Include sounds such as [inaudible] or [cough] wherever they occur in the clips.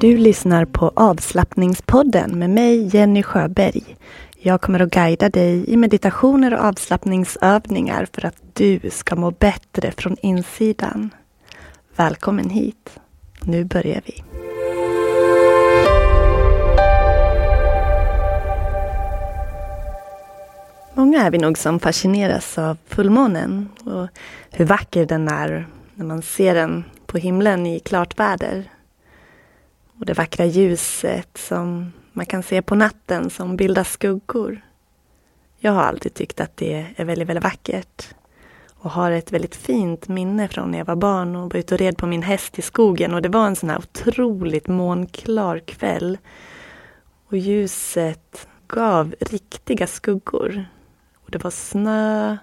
Du lyssnar på avslappningspodden med mig Jenny Sjöberg. Jag kommer att guida dig i meditationer och avslappningsövningar för att du ska må bättre från insidan. Välkommen hit. Nu börjar vi. Många är vi nog som fascineras av fullmånen och hur vacker den är när man ser den på himlen i klart väder. Och det vackra ljuset som man kan se på natten som bildar skuggor. Jag har alltid tyckt att det är väldigt, väldigt vackert. Och har ett väldigt fint minne från när jag var barn och var ute och red på min häst i skogen. Och det var en sån här otroligt månklar kväll. Och ljuset gav riktiga skuggor. Och det var snö.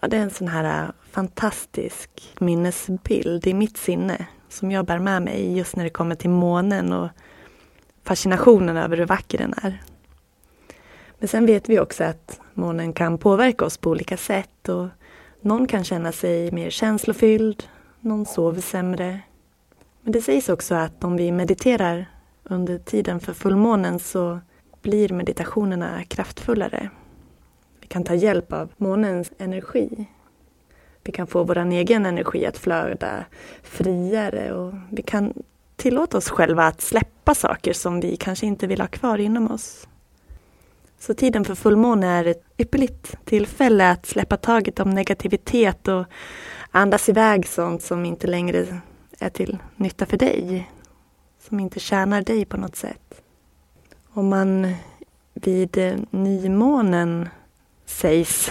Ja, det är en sån här fantastisk minnesbild i mitt sinne som jag bär med mig just när det kommer till månen och fascinationen över hur vacker den är. Men sen vet vi också att månen kan påverka oss på olika sätt och någon kan känna sig mer känslofylld, någon sover sämre. Men det sägs också att om vi mediterar under tiden för fullmånen så blir meditationerna kraftfullare. Vi kan ta hjälp av månens energi vi kan få vår egen energi att flöda friare och vi kan tillåta oss själva att släppa saker som vi kanske inte vill ha kvar inom oss. Så tiden för fullmåne är ett ypperligt tillfälle att släppa taget om negativitet och andas iväg sånt som inte längre är till nytta för dig. Som inte tjänar dig på något sätt. Om man vid nymånen sägs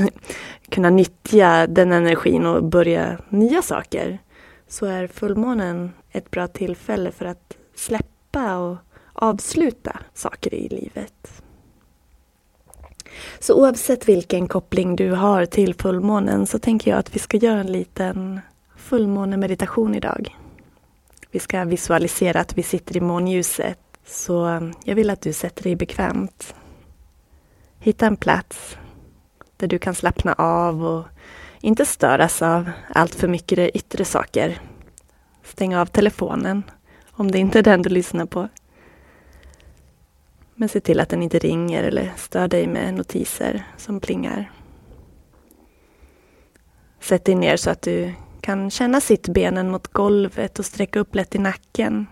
kunna nyttja den energin och börja nya saker så är fullmånen ett bra tillfälle för att släppa och avsluta saker i livet. Så oavsett vilken koppling du har till fullmånen så tänker jag att vi ska göra en liten fullmånemeditation idag. Vi ska visualisera att vi sitter i månljuset så jag vill att du sätter dig bekvämt. Hitta en plats där du kan slappna av och inte störas av allt för mycket yttre saker. Stäng av telefonen om det inte är den du lyssnar på. Men se till att den inte ringer eller stör dig med notiser som plingar. Sätt dig ner så att du kan känna sittbenen mot golvet och sträcka upp lätt i nacken.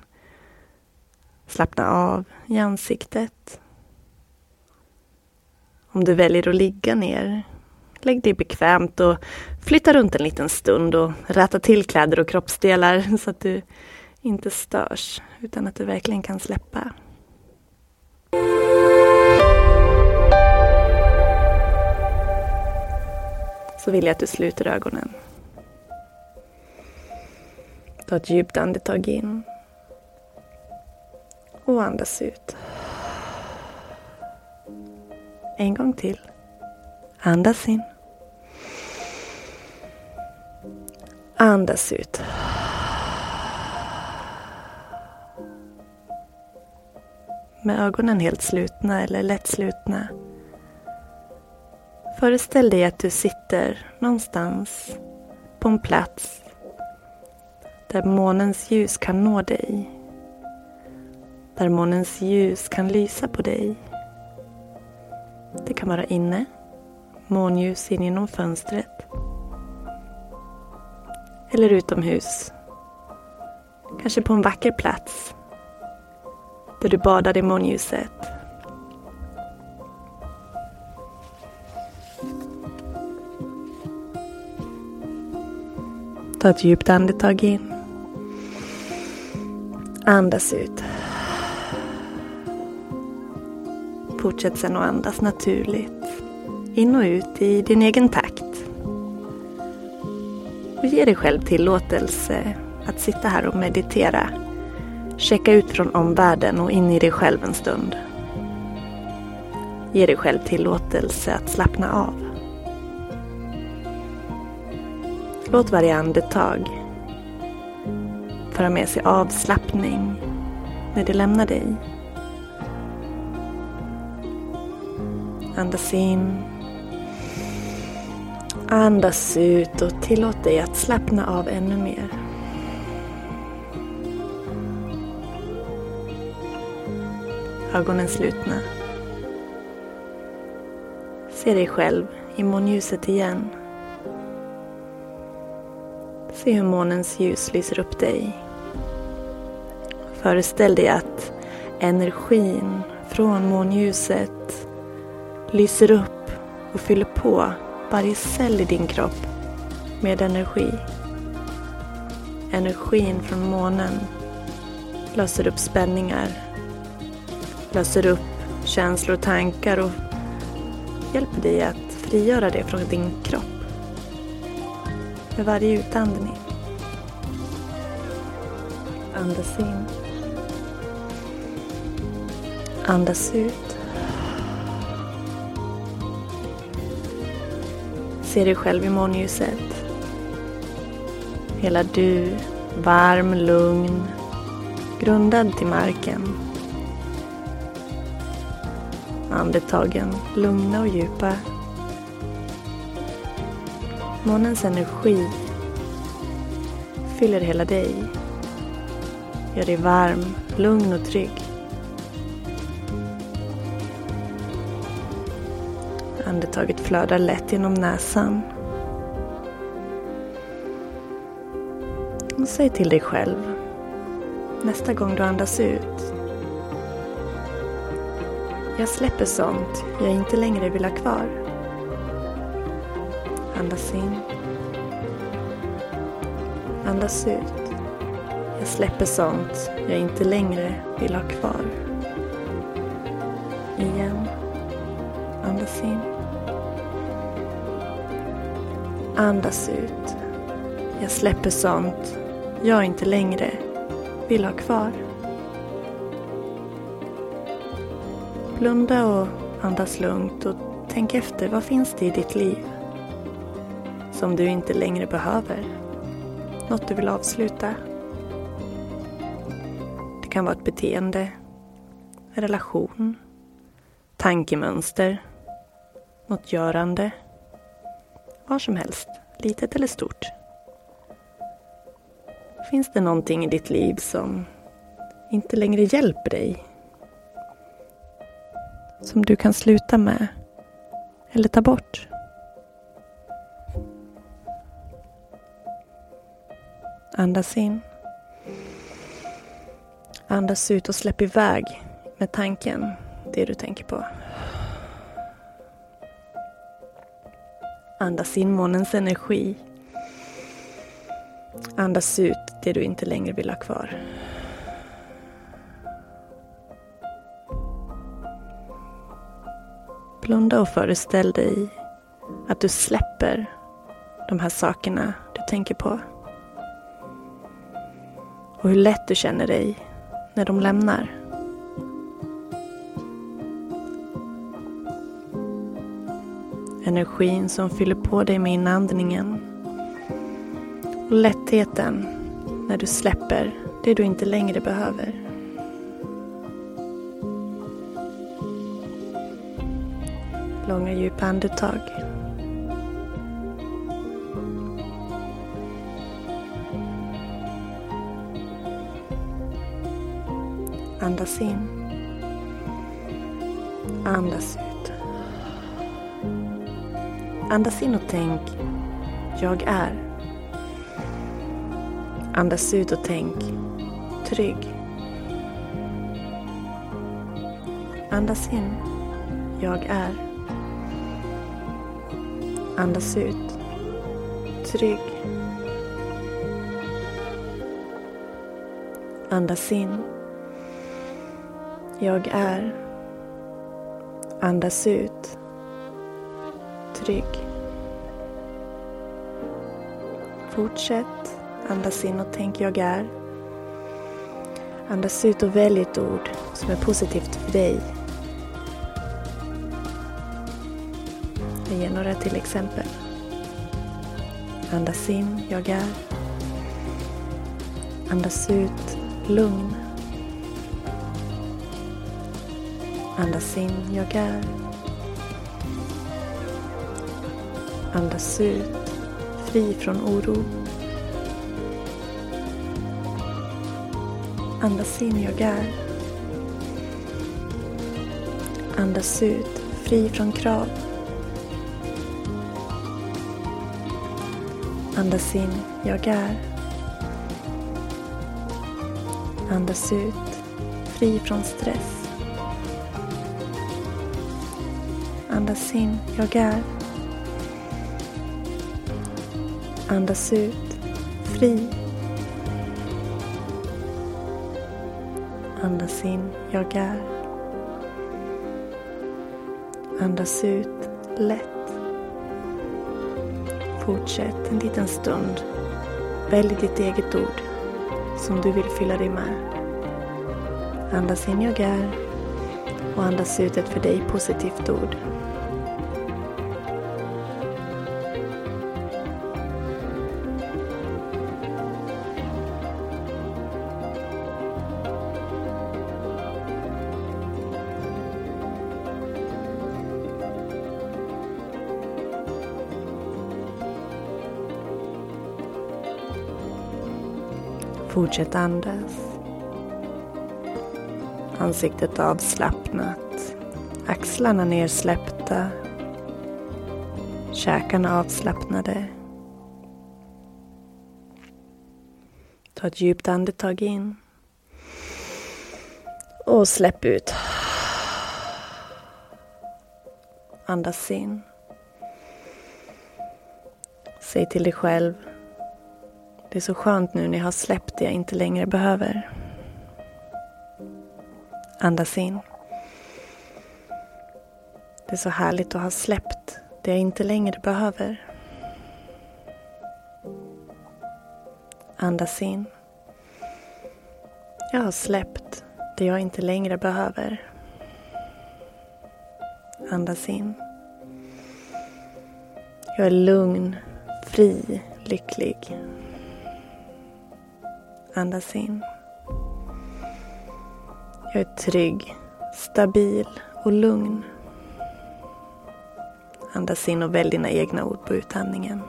Slappna av i ansiktet. Om du väljer att ligga ner, lägg dig bekvämt och flytta runt en liten stund och rätta till kläder och kroppsdelar [laughs] så att du inte störs utan att du verkligen kan släppa. Så vill jag att du sluter ögonen. Ta ett djupt andetag in och andas ut. En gång till. Andas in. Andas ut. Med ögonen helt slutna eller lätt slutna. Föreställ dig att du sitter någonstans på en plats där månens ljus kan nå dig. Där månens ljus kan lysa på dig. Det kan vara inne, månljus in genom fönstret. Eller utomhus. Kanske på en vacker plats där du badar i månljuset. Ta ett djupt andetag in. Andas ut. Fortsätt sedan att andas naturligt. In och ut i din egen takt. Och ge dig själv tillåtelse att sitta här och meditera. Checka ut från omvärlden och in i dig själv en stund. Ge dig själv tillåtelse att slappna av. Låt varje andetag föra med sig avslappning när det lämnar dig. Andas in. Andas ut och tillåt dig att slappna av ännu mer. Ögonen slutna. Se dig själv i månljuset igen. Se hur månens ljus lyser upp dig. Föreställ dig att energin från månljuset lyser upp och fyller på varje cell i din kropp med energi. Energin från månen löser upp spänningar, löser upp känslor och tankar och hjälper dig att frigöra det från din kropp med varje utandning. Andas in. Andas ut. Se dig själv i månljuset. Hela du, varm, lugn, grundad till marken. Andetagen lugna och djupa. Månens energi fyller hela dig. Gör dig varm, lugn och trygg. Andetaget flödar lätt genom näsan. Och säg till dig själv nästa gång du andas ut. Jag släpper sånt jag inte längre vill ha kvar. Andas in. Andas ut. Jag släpper sånt jag inte längre vill ha kvar. Andas ut. Jag släpper sånt jag inte längre vill ha kvar. Blunda och andas lugnt och tänk efter vad finns det i ditt liv som du inte längre behöver. Något du vill avsluta. Det kan vara ett beteende, en relation, tankemönster, något görande var som helst, litet eller stort. Finns det någonting i ditt liv som inte längre hjälper dig? Som du kan sluta med eller ta bort? Andas in. Andas ut och släpp iväg med tanken, det du tänker på. Andas in månens energi. Andas ut det du inte längre vill ha kvar. Blunda och föreställ dig att du släpper de här sakerna du tänker på. Och hur lätt du känner dig när de lämnar. energin som fyller på dig med inandningen. Och lättheten när du släpper det du inte längre behöver. Långa djupa andetag. Andas in. Andas ut. Andas in och tänk, jag är. Andas ut och tänk, trygg. Andas in, jag är. Andas ut, trygg. Andas in. Jag är. Andas ut. Trygg. Fortsätt. Andas in och tänk jag är. Andas ut och välj ett ord som är positivt för dig. Jag ger några till exempel. Andas in, jag är. Andas ut, lugn. Andas in, jag är. Andas ut, fri från oro. Andas in, jag är. Andas ut, fri från krav. Andas in, jag är. Andas ut, fri från stress. Andas in, jag är. Andas ut, fri. Andas in, jag är. Andas ut, lätt. Fortsätt en liten stund. Välj ditt eget ord som du vill fylla dig med. Andas in jag är och andas ut ett för dig positivt ord. Fortsätt andas. Ansiktet avslappnat. Axlarna nersläppta. Käkarna avslappnade. Ta ett djupt andetag in. Och släpp ut. Andas in. Säg till dig själv det är så skönt nu när jag har släppt det jag inte längre behöver. Andas in. Det är så härligt att ha släppt det jag inte längre behöver. Andas in. Jag har släppt det jag inte längre behöver. Andas in. Jag är lugn, fri, lycklig. Andas in. Jag är trygg, stabil och lugn. Andas in och välj dina egna ord på utandningen.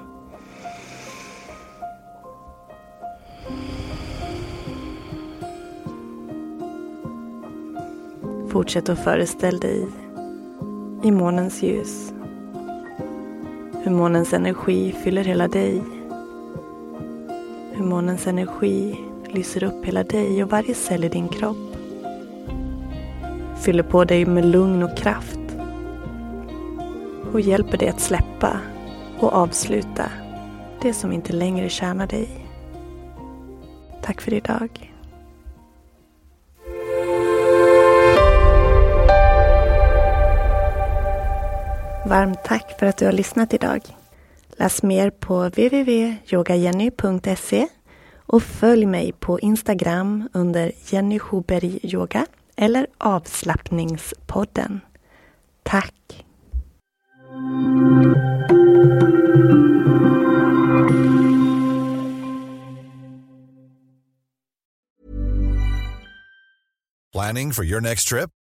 Fortsätt att föreställ dig i månens ljus. Hur månens energi fyller hela dig. Hur månens energi lyser upp hela dig och varje cell i din kropp. Fyller på dig med lugn och kraft. Och hjälper dig att släppa och avsluta det som inte längre tjänar dig. Tack för idag. Varmt tack för att du har lyssnat idag. Läs mer på www.yogajenny.se och följ mig på Instagram under Jenny Schuberg Yoga eller avslappningspodden. Tack! Planning for your next trip?